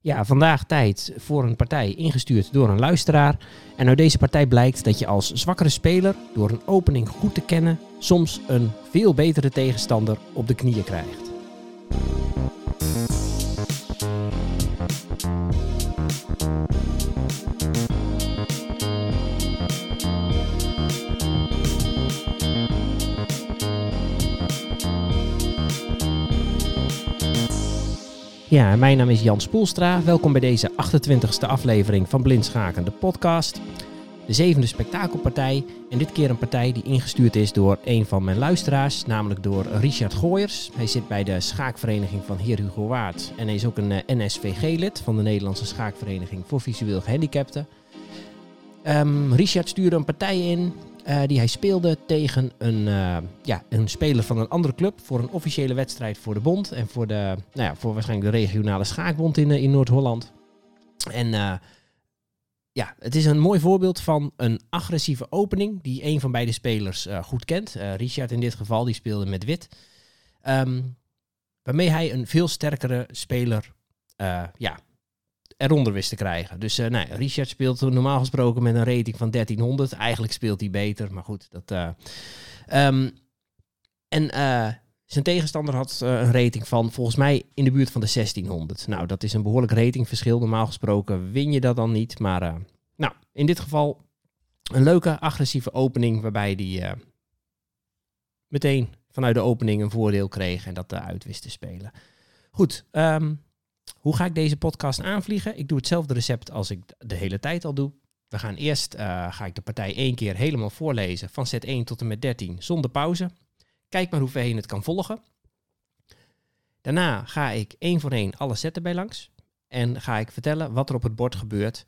Ja, vandaag tijd voor een partij ingestuurd door een luisteraar. En uit deze partij blijkt dat je als zwakkere speler door een opening goed te kennen soms een veel betere tegenstander op de knieën krijgt. Ja, mijn naam is Jan Spoelstra. Welkom bij deze 28e aflevering van Blindschaken, de podcast. De zevende spektakelpartij. En dit keer een partij die ingestuurd is door een van mijn luisteraars, namelijk door Richard Gooyers. Hij zit bij de schaakvereniging van Heer Hugo Waard. En hij is ook een eh, NSVG-lid van de Nederlandse Schaakvereniging voor Visueel Gehandicapten. Ehm, Richard stuurde een partij in uh, die hij speelde tegen een, uh, ja, een speler van een andere club voor een officiële wedstrijd voor de bond en voor, de, nou ja, voor waarschijnlijk de regionale schaakbond in, in Noord-Holland. En ja, het is een mooi voorbeeld van een agressieve opening die een van beide spelers goed kent. Richard in dit geval, die speelde met wit. Um, waarmee hij een veel sterkere speler ja, eronder wist te krijgen. Dus uh, nou, Richard speelt normaal gesproken met een rating van 1300. Eigenlijk speelt hij beter, maar goed. Dat, uh, um, en uh, zijn tegenstander had een rating van volgens mij in de buurt van de 1600. Nou, dat is een behoorlijk ratingverschil. Normaal gesproken win je dat dan niet. Maar nou, in dit geval een leuke agressieve opening waarbij hij meteen vanuit de opening een voordeel kreeg en dat uit wist te spelen. Goed, um, hoe ga ik deze podcast aanvliegen? Ik doe hetzelfde recept als ik de hele tijd al doe. We gaan eerst, uh, ga ik de partij één keer helemaal voorlezen, van set 1 tot en met 13, zonder pauze. Kijk maar hoe ver je het kan volgen. Daarna ga ik één voor één alle setten bij langs. En ga ik vertellen wat er op het bord gebeurt.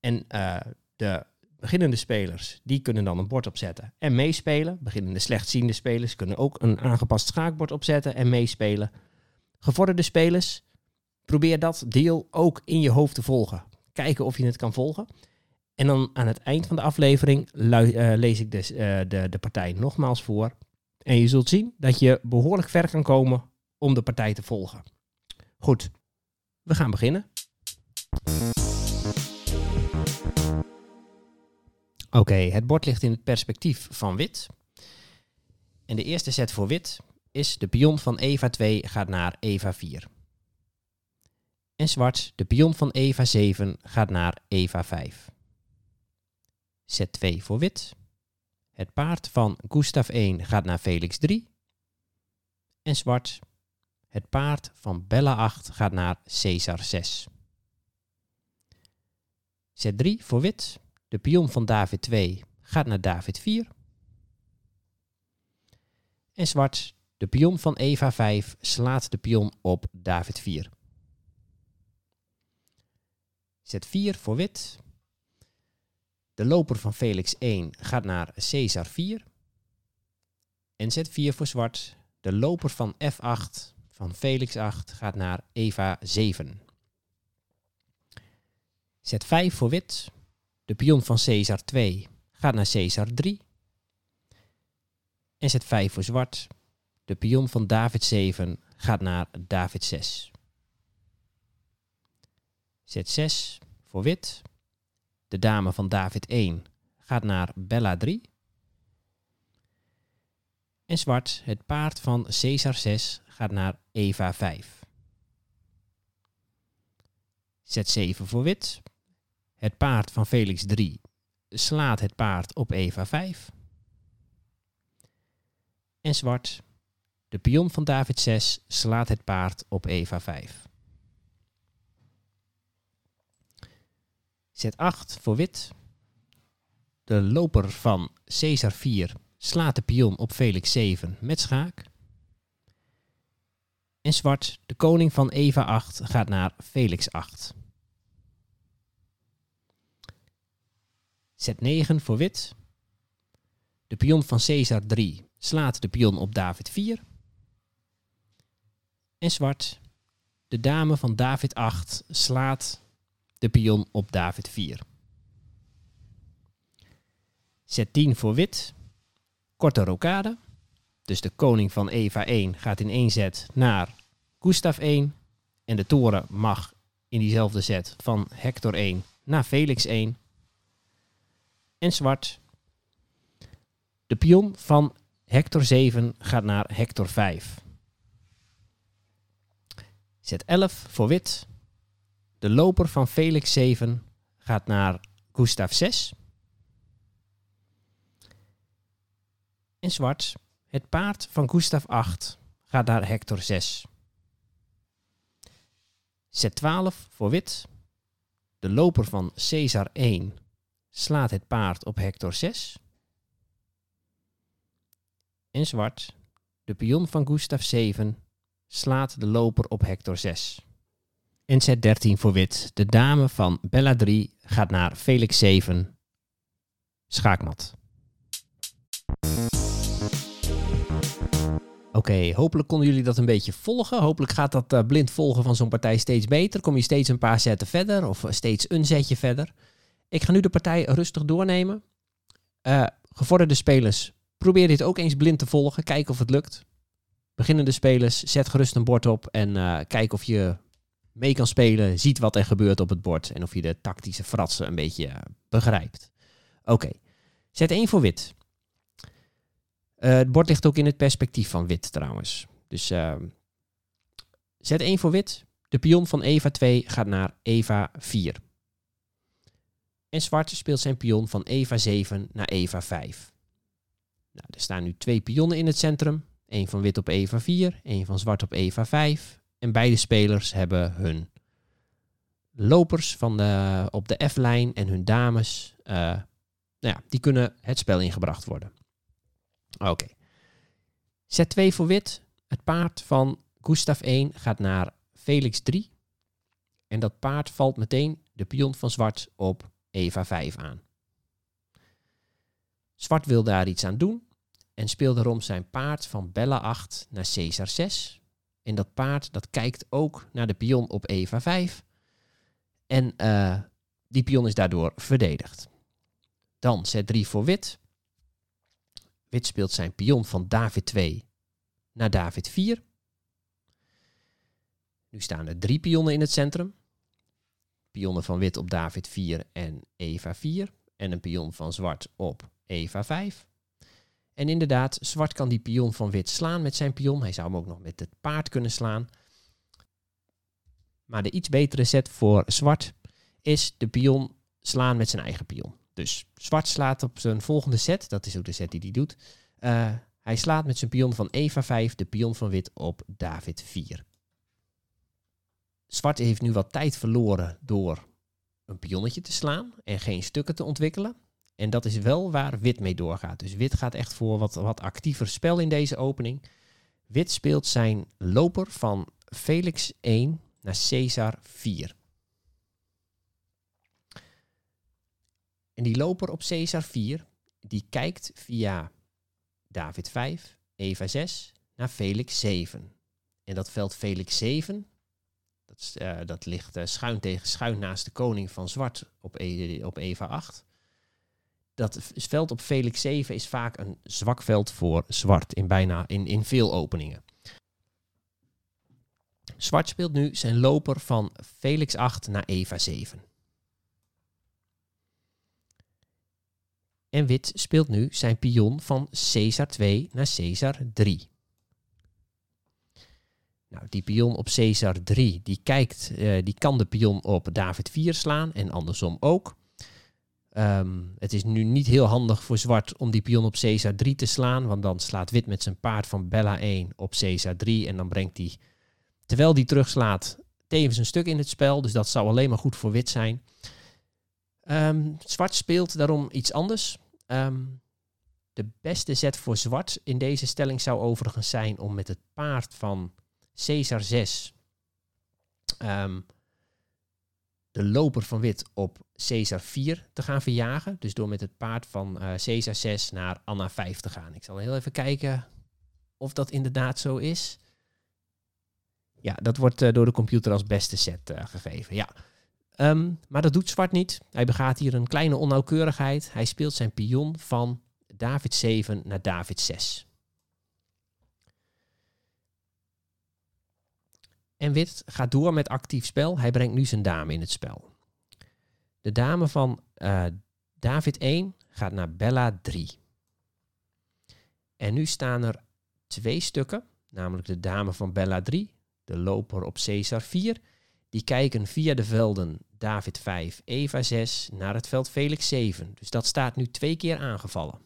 En uh, de beginnende spelers, die kunnen dan een bord opzetten en meespelen. Beginnende slechtziende spelers kunnen ook een aangepast schaakbord opzetten en meespelen. Gevorderde spelers, Probeer dat deel ook in je hoofd te volgen. Kijken of je het kan volgen. En dan aan het eind van de aflevering uh, lees ik dus, uh, de, de partij nogmaals voor. En je zult zien dat je behoorlijk ver kan komen om de partij te volgen. Goed, we gaan beginnen. Oké, het bord ligt in het perspectief van wit. En de eerste set voor wit is de pion van Eva 2 gaat naar Eva 4. En zwart, de pion van Eva 7 gaat naar Eva 5. Zet 2 voor wit. Het paard van Gustav 1 gaat naar Felix 3. En zwart, het paard van Bella 8 gaat naar Caesar 6. Zet 3 voor wit. De pion van David 2 gaat naar David 4. En zwart, de pion van Eva 5 slaat de pion op David 4. Zet 4 voor wit. De loper van Felix 1 gaat naar Caesar 4. En zet 4 voor zwart. De loper van F8 van Felix 8 gaat naar Eva 7. Zet 5 voor wit. De pion van Caesar 2 gaat naar Caesar 3. En zet 5 voor zwart. De pion van David 7 gaat naar David 6. Zet 6 voor wit. De dame van David 1 gaat naar Bella 3. En zwart, het paard van Caesar 6 gaat naar Eva 5. Zet 7 voor wit. Het paard van Felix 3 slaat het paard op Eva 5. En zwart, de pion van David 6 slaat het paard op Eva 5. Zet 8 voor wit. De loper van Caesar 4 slaat de pion op Felix 7 met schaak. En zwart, de koning van Eva 8 gaat naar Felix 8. Zet 9 voor wit. De pion van Caesar 3 slaat de pion op David 4. En zwart, de dame van David 8 slaat de pion op David 4. Zet 10 voor wit. Korte rokade. Dus de koning van Eva 1 gaat in één zet naar Gustav 1. En de toren mag in diezelfde set van Hector 1 naar Felix 1. En zwart. De pion van Hector 7 gaat naar Hector 5. Zet 11 voor wit. De loper van Felix 7 gaat naar Gustav 6. En zwart. Het paard van Gustav 8 gaat naar Hector 6. Zet 12 voor wit. De loper van Caesar 1 slaat het paard op Hector 6. En zwart. De pion van Gustav 7 slaat de loper op Hector 6. En zet 13 voor wit. De dame van Bella 3 gaat naar Felix 7. Schaakmat. Oké, hopelijk konden jullie dat een beetje volgen. Hopelijk gaat dat uh, blind volgen van zo'n partij steeds beter. Kom je steeds een paar zetten verder of uh, steeds een zetje verder. Ik ga nu de partij rustig doornemen. Uh, gevorderde spelers, probeer dit ook eens blind te volgen. Kijk of het lukt. Beginnende spelers, zet gerust een bord op en kijk of je mee kan spelen. Ziet wat er gebeurt op het bord en of je de tactische fratsen een beetje begrijpt. Oké, zet 1 voor wit. Uh, het bord ligt ook in het perspectief van wit trouwens. Dus uh, zet 1 voor wit. De pion van Eva 2 gaat naar Eva 4. En zwart speelt zijn pion van Eva 7 naar Eva 5. Nou, er staan nu twee pionnen in het centrum. Eén van wit op Eva 4, één van zwart op Eva 5. En beide spelers hebben hun lopers van de, op de F-lijn en hun dames. Uh, nou ja, die kunnen het spel ingebracht worden. Oké. Zet 2 voor wit. Het paard van Gustav 1 gaat naar Felix 3. En dat paard valt meteen de pion van zwart op Eva 5 aan. Zwart wil daar iets aan doen en speelt daarom zijn paard van Bella 8 naar Caesar 6. En dat paard dat kijkt ook naar de pion op Eva 5. En uh, die pion is daardoor verdedigd. Dan zet 3 voor wit. Wit speelt zijn pion van David 2 naar David 4. Nu staan er drie pionnen in het centrum. Pionnen van wit op David 4 en Eva 4. En een pion van zwart op Eva 5. En inderdaad, zwart kan die pion van wit slaan met zijn pion. Hij zou hem ook nog met het paard kunnen slaan. Maar de iets betere set voor zwart is de pion slaan met zijn eigen pion. Dus zwart slaat op zijn volgende set, dat is ook de set die hij doet. Uh, hij slaat met zijn pion van Eva 5 de pion van wit op David 4. Zwart heeft nu wat tijd verloren door een pionnetje te slaan en geen stukken te ontwikkelen. En dat is wel waar wit mee doorgaat. Dus wit gaat echt voor wat, wat actiever spel in deze opening. Wit speelt zijn loper van Felix 1 naar Caesar 4. En die loper op Caesar 4, die kijkt via David 5, Eva 6 naar Felix 7. En dat veld Felix 7, dat, uh, dat ligt uh, schuin tegen schuin naast de koning van zwart op, e op Eva 8. Dat veld op Felix 7 is vaak een zwak veld voor zwart in, bijna, in, in veel openingen. Zwart speelt nu zijn loper van Felix 8 naar Eva 7. En wit speelt nu zijn pion van Caesar 2 naar Caesar 3. Nou, die pion op Caesar 3, die, kijkt, uh, die kan de pion op David 4 slaan en andersom ook. Um, het is nu niet heel handig voor zwart om die pion op Caesar 3 te slaan, want dan slaat wit met zijn paard van Bella 1 op Caesar 3 en dan brengt hij, terwijl die terugslaat, tevens een stuk in het spel. Dus dat zou alleen maar goed voor wit zijn. Um, zwart speelt daarom iets anders. Um, de beste zet voor zwart in deze stelling zou overigens zijn om met het paard van Caesar 6 um, de loper van wit op Caesar 4 te gaan verjagen. Dus door met het paard van uh, Caesar 6 naar Anna 5 te gaan. Ik zal heel even kijken of dat inderdaad zo is. Ja, dat wordt uh, door de computer als beste set uh, gegeven. Ja. Um, maar dat doet zwart niet. Hij begaat hier een kleine onnauwkeurigheid. Hij speelt zijn pion van David 7 naar David 6. En wit gaat door met actief spel. Hij brengt nu zijn dame in het spel. De dame van uh, David 1 gaat naar Bella 3. En nu staan er twee stukken, namelijk de dame van Bella 3, de loper op Caesar 4. Die kijken via de velden David 5, Eva 6 naar het veld Felix 7. Dus dat staat nu twee keer aangevallen.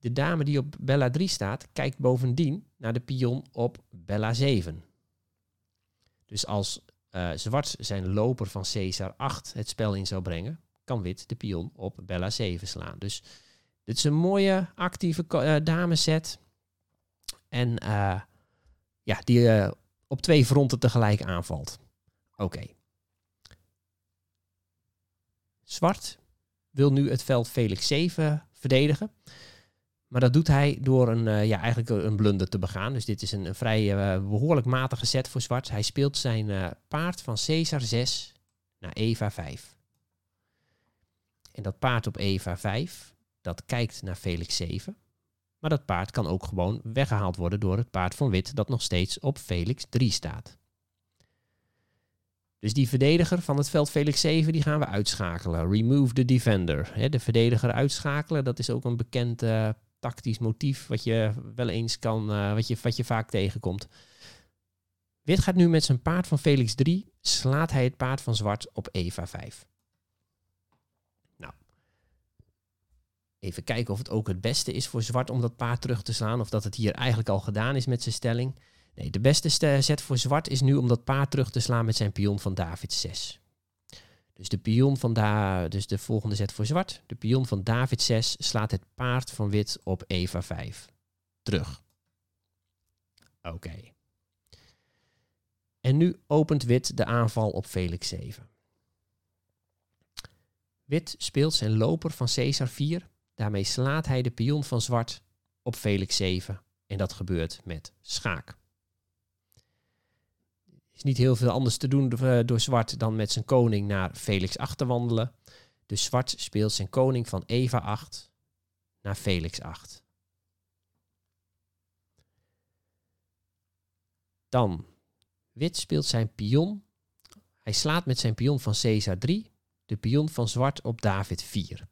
De dame die op Bella 3 staat, kijkt bovendien naar de pion op Bella 7. Dus als uh, zwart zijn loper van Caesar 8 het spel in zou brengen, kan wit de pion op Bella 7 slaan. Dus dit is een mooie actieve uh, dameset. En uh, ja, die op twee fronten tegelijk aanvalt. Oké. Zwart wil nu het veld Felix 7 verdedigen. Maar dat doet hij door een, uh, ja, eigenlijk een blunder te begaan. Dus dit is een, vrij uh, behoorlijk matige set voor zwart. Hij speelt zijn uh, paard van Caesar 6 naar Eva 5. En dat paard op Eva 5, dat kijkt naar Felix 7. Maar dat paard kan ook gewoon weggehaald worden door het paard van wit dat nog steeds op Felix 3 staat. Dus die verdediger van het veld Felix 7, die gaan we uitschakelen. Remove the defender. de verdediger uitschakelen, dat is ook een bekend tactisch motief wat je wel eens kan, uh, wat, je, wat je vaak tegenkomt. Wit gaat nu met zijn paard van Felix 3, slaat hij het paard van zwart op Eva 5. Nou, even kijken of het ook het beste is voor zwart om dat paard terug te slaan, of dat het hier eigenlijk al gedaan is met zijn stelling. Nee, de beste zet voor zwart is nu om dat paard terug te slaan met zijn pion van David 6. Dus de pion van da dus de volgende zet voor zwart. De pion van David 6 slaat het paard van wit op Eva 5. Terug. Oké. En nu opent wit de aanval op Felix 7. Wit speelt zijn loper van Caesar 4. Daarmee slaat hij de pion van zwart op Felix 7. En dat gebeurt met schaak is niet heel veel anders te doen door Zwart dan met zijn koning naar Felix 8 te wandelen. Dus Zwart speelt zijn koning van Eva 8 naar Felix 8. Dan Wit speelt zijn pion. Hij slaat met zijn pion van Caesar 3 de pion van Zwart op David 4.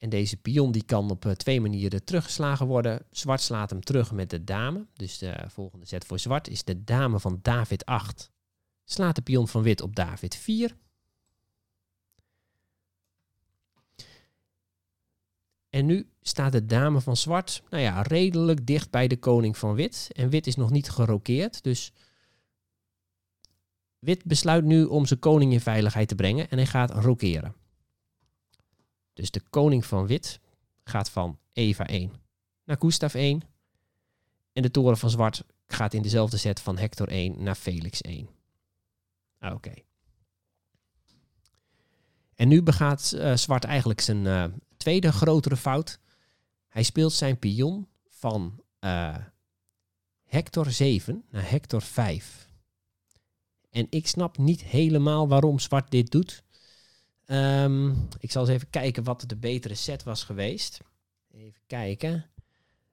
En deze pion die kan op eh, twee manieren teruggeslagen worden. Zwart slaat hem terug met de dame. Dus de volgende zet voor zwart is de dame van David 8. Slaat de pion van wit op David 4. En nu staat de dame van zwart, nou ja, redelijk dicht bij de koning van wit. En wit is nog niet gerokeerd, dus wit besluit nu om zijn koning in veiligheid te brengen en hij gaat rokeren. Dus de koning van wit gaat van Eva 1 naar Gustav 1. En de toren van zwart gaat in dezelfde set van Hector 1 naar Felix 1. Ah, oké. En nu begaat uh, zwart eigenlijk zijn uh, tweede grotere fout. Hij speelt zijn pion van uh, Hector 7 naar Hector 5. En ik snap niet helemaal waarom zwart dit doet. Um, ik zal eens even kijken wat de betere set was geweest. Even kijken.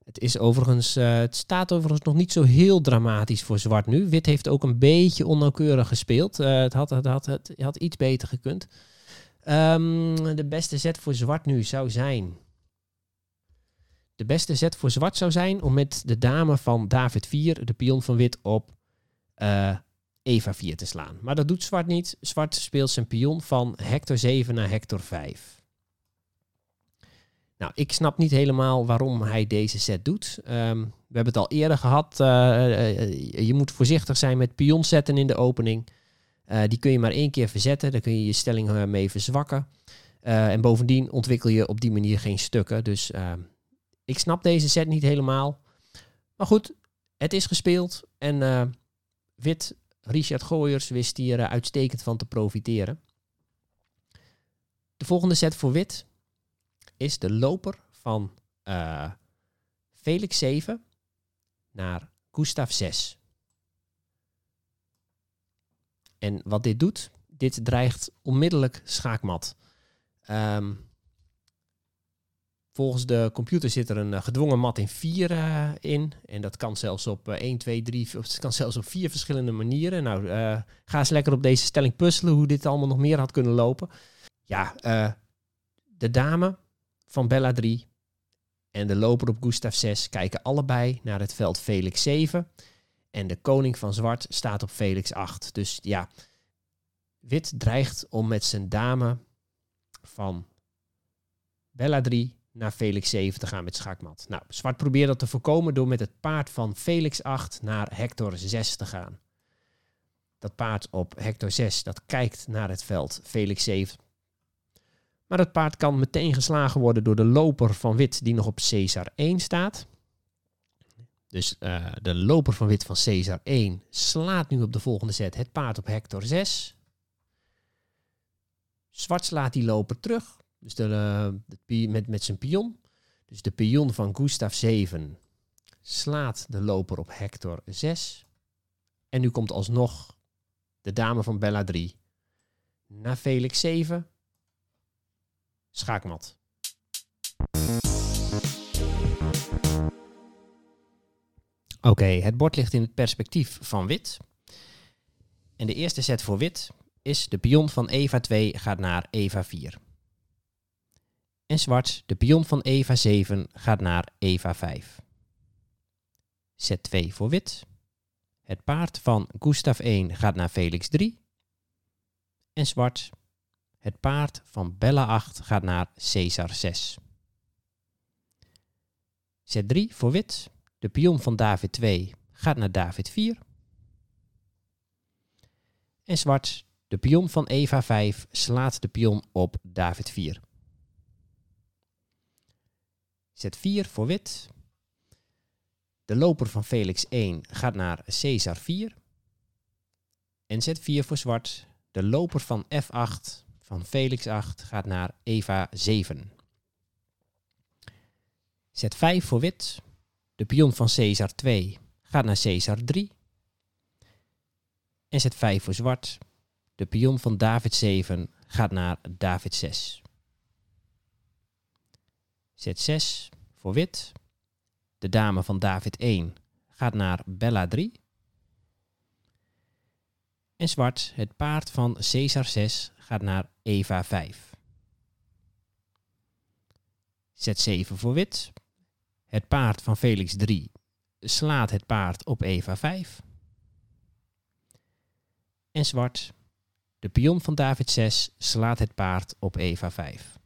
Het is overigens, uh, het staat overigens nog niet zo heel dramatisch voor zwart nu. Wit heeft ook een beetje onnauwkeurig gespeeld. Uh, het, had, het, had, het had iets beter gekund. Um, de beste zet voor zwart nu zou zijn. De beste zet voor zwart zou zijn om met de dame van David 4 de pion van wit op uh, Eva 4 te slaan. Maar dat doet zwart niet. Zwart speelt zijn pion van hector 7 naar hector 5. Nou, ik snap niet helemaal waarom hij deze set doet. Um, we hebben het al eerder gehad. Uh, uh, je moet voorzichtig zijn met pionzetten in de opening. Die kun je maar één keer verzetten. Daar kun je je stelling mee verzwakken. en bovendien ontwikkel je op die manier geen stukken. Dus ehm, ik snap deze set niet helemaal. Maar goed, het is gespeeld. En wit Richard Gooyers wist hier uh, uitstekend van te profiteren. De volgende set voor wit is de loper van uh, Felix 7 naar Gustav 6. En wat dit doet, dit dreigt onmiddellijk schaakmat. Um, Volgens de computer zit er een eh, gedwongen mat in 4 uh, in. En dat kan zelfs op uh, 1, 2, 3, of het kan zelfs op vier verschillende manieren. Nou, uh, ga eens lekker op deze stelling puzzelen hoe dit allemaal nog meer had kunnen lopen. Ja, uh, de dame van Bella 3 en de loper op Gustav 6 kijken allebei naar het veld Felix 7. En de koning van zwart staat op Felix 8. Dus ja, wit dreigt om met zijn dame van Bella 3 naar Felix 7 te gaan met schakmat. Nou, zwart probeert dat te voorkomen door met het paard van Felix 8 naar Hector 6 te gaan. Dat paard op Hector 6, dat kijkt naar het veld Felix 7. Maar het paard kan meteen geslagen worden door de loper van wit die nog op Caesar 1 staat. Dus uh, de loper van wit van Caesar 1 slaat nu op de volgende zet het paard op Hector 6. Zwart slaat die loper terug. Dus de, uh, met, met zijn pion. Dus de pion van Gustav 7 slaat de loper op Hector 6. En nu komt alsnog de dame van Bella 3 naar Felix 7. Schaakmat. Oké, het bord ligt in het perspectief van wit. En de eerste set voor wit is de pion van Eva 2 gaat naar Eva 4. En zwart, de pion van Eva 7 gaat naar Eva 5. Set 2 voor wit. Het paard van Gustav 1 gaat naar Felix 3. En zwart, het paard van Bella 8 gaat naar Caesar 6. Set 3 voor wit. De pion van David 2 gaat naar David 4. En zwart, de pion van Eva 5 slaat de pion op David 4. Zet 4 voor wit. De loper van Felix 1 gaat naar Caesar 4. En zet 4 voor zwart. De loper van F8 van Felix 8 gaat naar Eva 7. Zet 5 voor wit. De pion van Caesar 2 gaat naar Caesar 3. En zet 5 voor zwart. De pion van David 7 gaat naar David 6. Zet 6 voor wit. De dame van David 1 gaat naar Bella 3. En zwart, het paard van Caesar 6 gaat naar Eva 5. Zet 7 voor wit. Het paard van Felix 3 slaat het paard op Eva 5. En zwart, de pion van David 6 slaat het paard op Eva 5.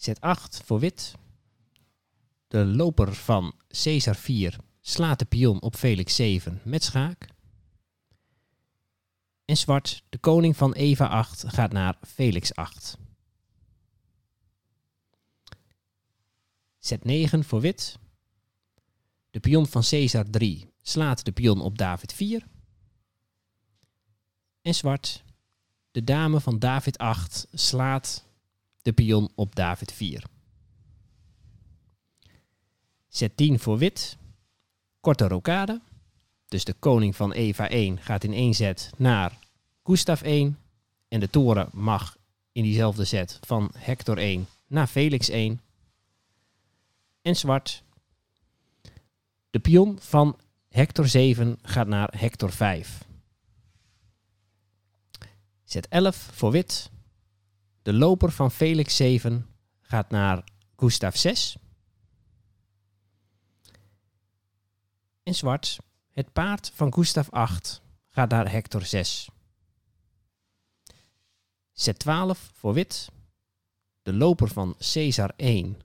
Zet 8 voor wit. De loper van Caesar 4 slaat de pion op Felix 7 met schaak. En zwart, de koning van Eva 8 gaat naar Felix 8. Zet 9 voor wit. De pion van Caesar 3 slaat de pion op David 4. En zwart, de dame van David 8 slaat de pion op David 4. Zet 10 voor wit. Korte rokade. Dus de koning van Eva 1 gaat in één zet naar Gustav 1. En de toren mag in diezelfde zet van Hector 1 naar Felix 1. En zwart. De pion van Hector 7 gaat naar Hector 5. Zet 11 voor wit. De loper van Felix 7 gaat naar Gustav 6. En zwart, het paard van Gustav 8 gaat naar Hector 6. Zet 12 voor wit. De loper van Caesar 1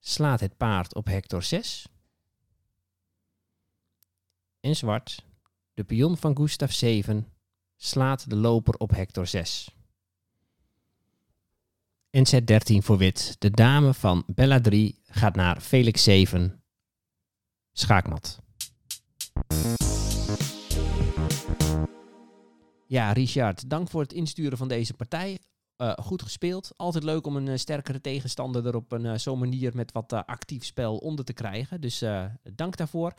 slaat het paard op Hector 6. En zwart, de pion van Gustav 7 slaat de loper op Hector 6. En zet 13 voor wit. De dame van Bella 3 gaat naar Felix 7. Schaakmat. Ja, Richard, dank voor het insturen van deze partij. Uh, goed gespeeld. Altijd leuk om een uh, sterkere tegenstander er op een uh, zo'n manier met wat actief spel onder te krijgen. Dus dank daarvoor.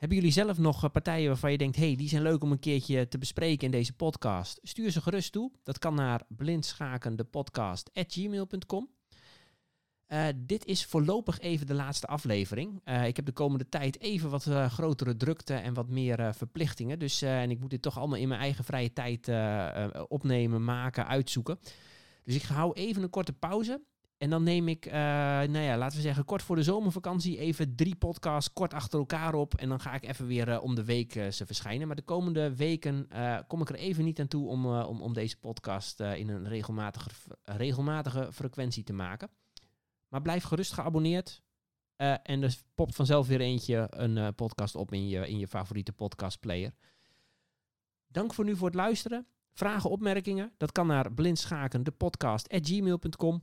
Hebben jullie zelf nog eh, partijen waarvan je denkt, hey, die zijn leuk om een keertje te bespreken in deze podcast? Stuur ze gerust toe. Dat kan naar blindschakendepodcast.gmail.com. Uh, dit is voorlopig even de laatste aflevering. Uh, ik heb de komende tijd even wat grotere drukte en wat meer verplichtingen. Dus en ik moet dit toch allemaal in mijn eigen vrije tijd opnemen, maken, uitzoeken. Dus ik hou even een korte pauze. En dan neem ik, nou ja, laten we zeggen, kort voor de zomervakantie even drie podcasts kort achter elkaar op. En dan ga ik even weer om de week ze verschijnen. Maar de komende weken kom ik er even niet aan toe om, om, om deze podcast in een regelmatige, regelmatige frequentie te maken. Maar blijf gerust geabonneerd. En er popt vanzelf weer eentje een podcast op in je, in je favoriete podcastplayer. Dank voor nu voor het luisteren. Vragen, opmerkingen, dat kan naar blindschakendepodcast.gmail.com.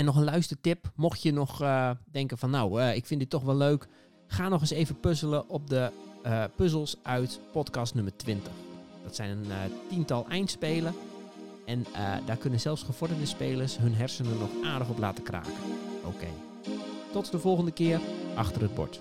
En nog een luistertip, mocht je nog uh, denken van nou, ik vind dit toch wel leuk. Ga nog eens even puzzelen op de puzzels uit podcast nummer 20. Dat zijn een tiental eindspelen. En daar kunnen zelfs gevorderde spelers hun hersenen nog aardig op laten kraken. Oké. Tot de volgende keer achter het bord.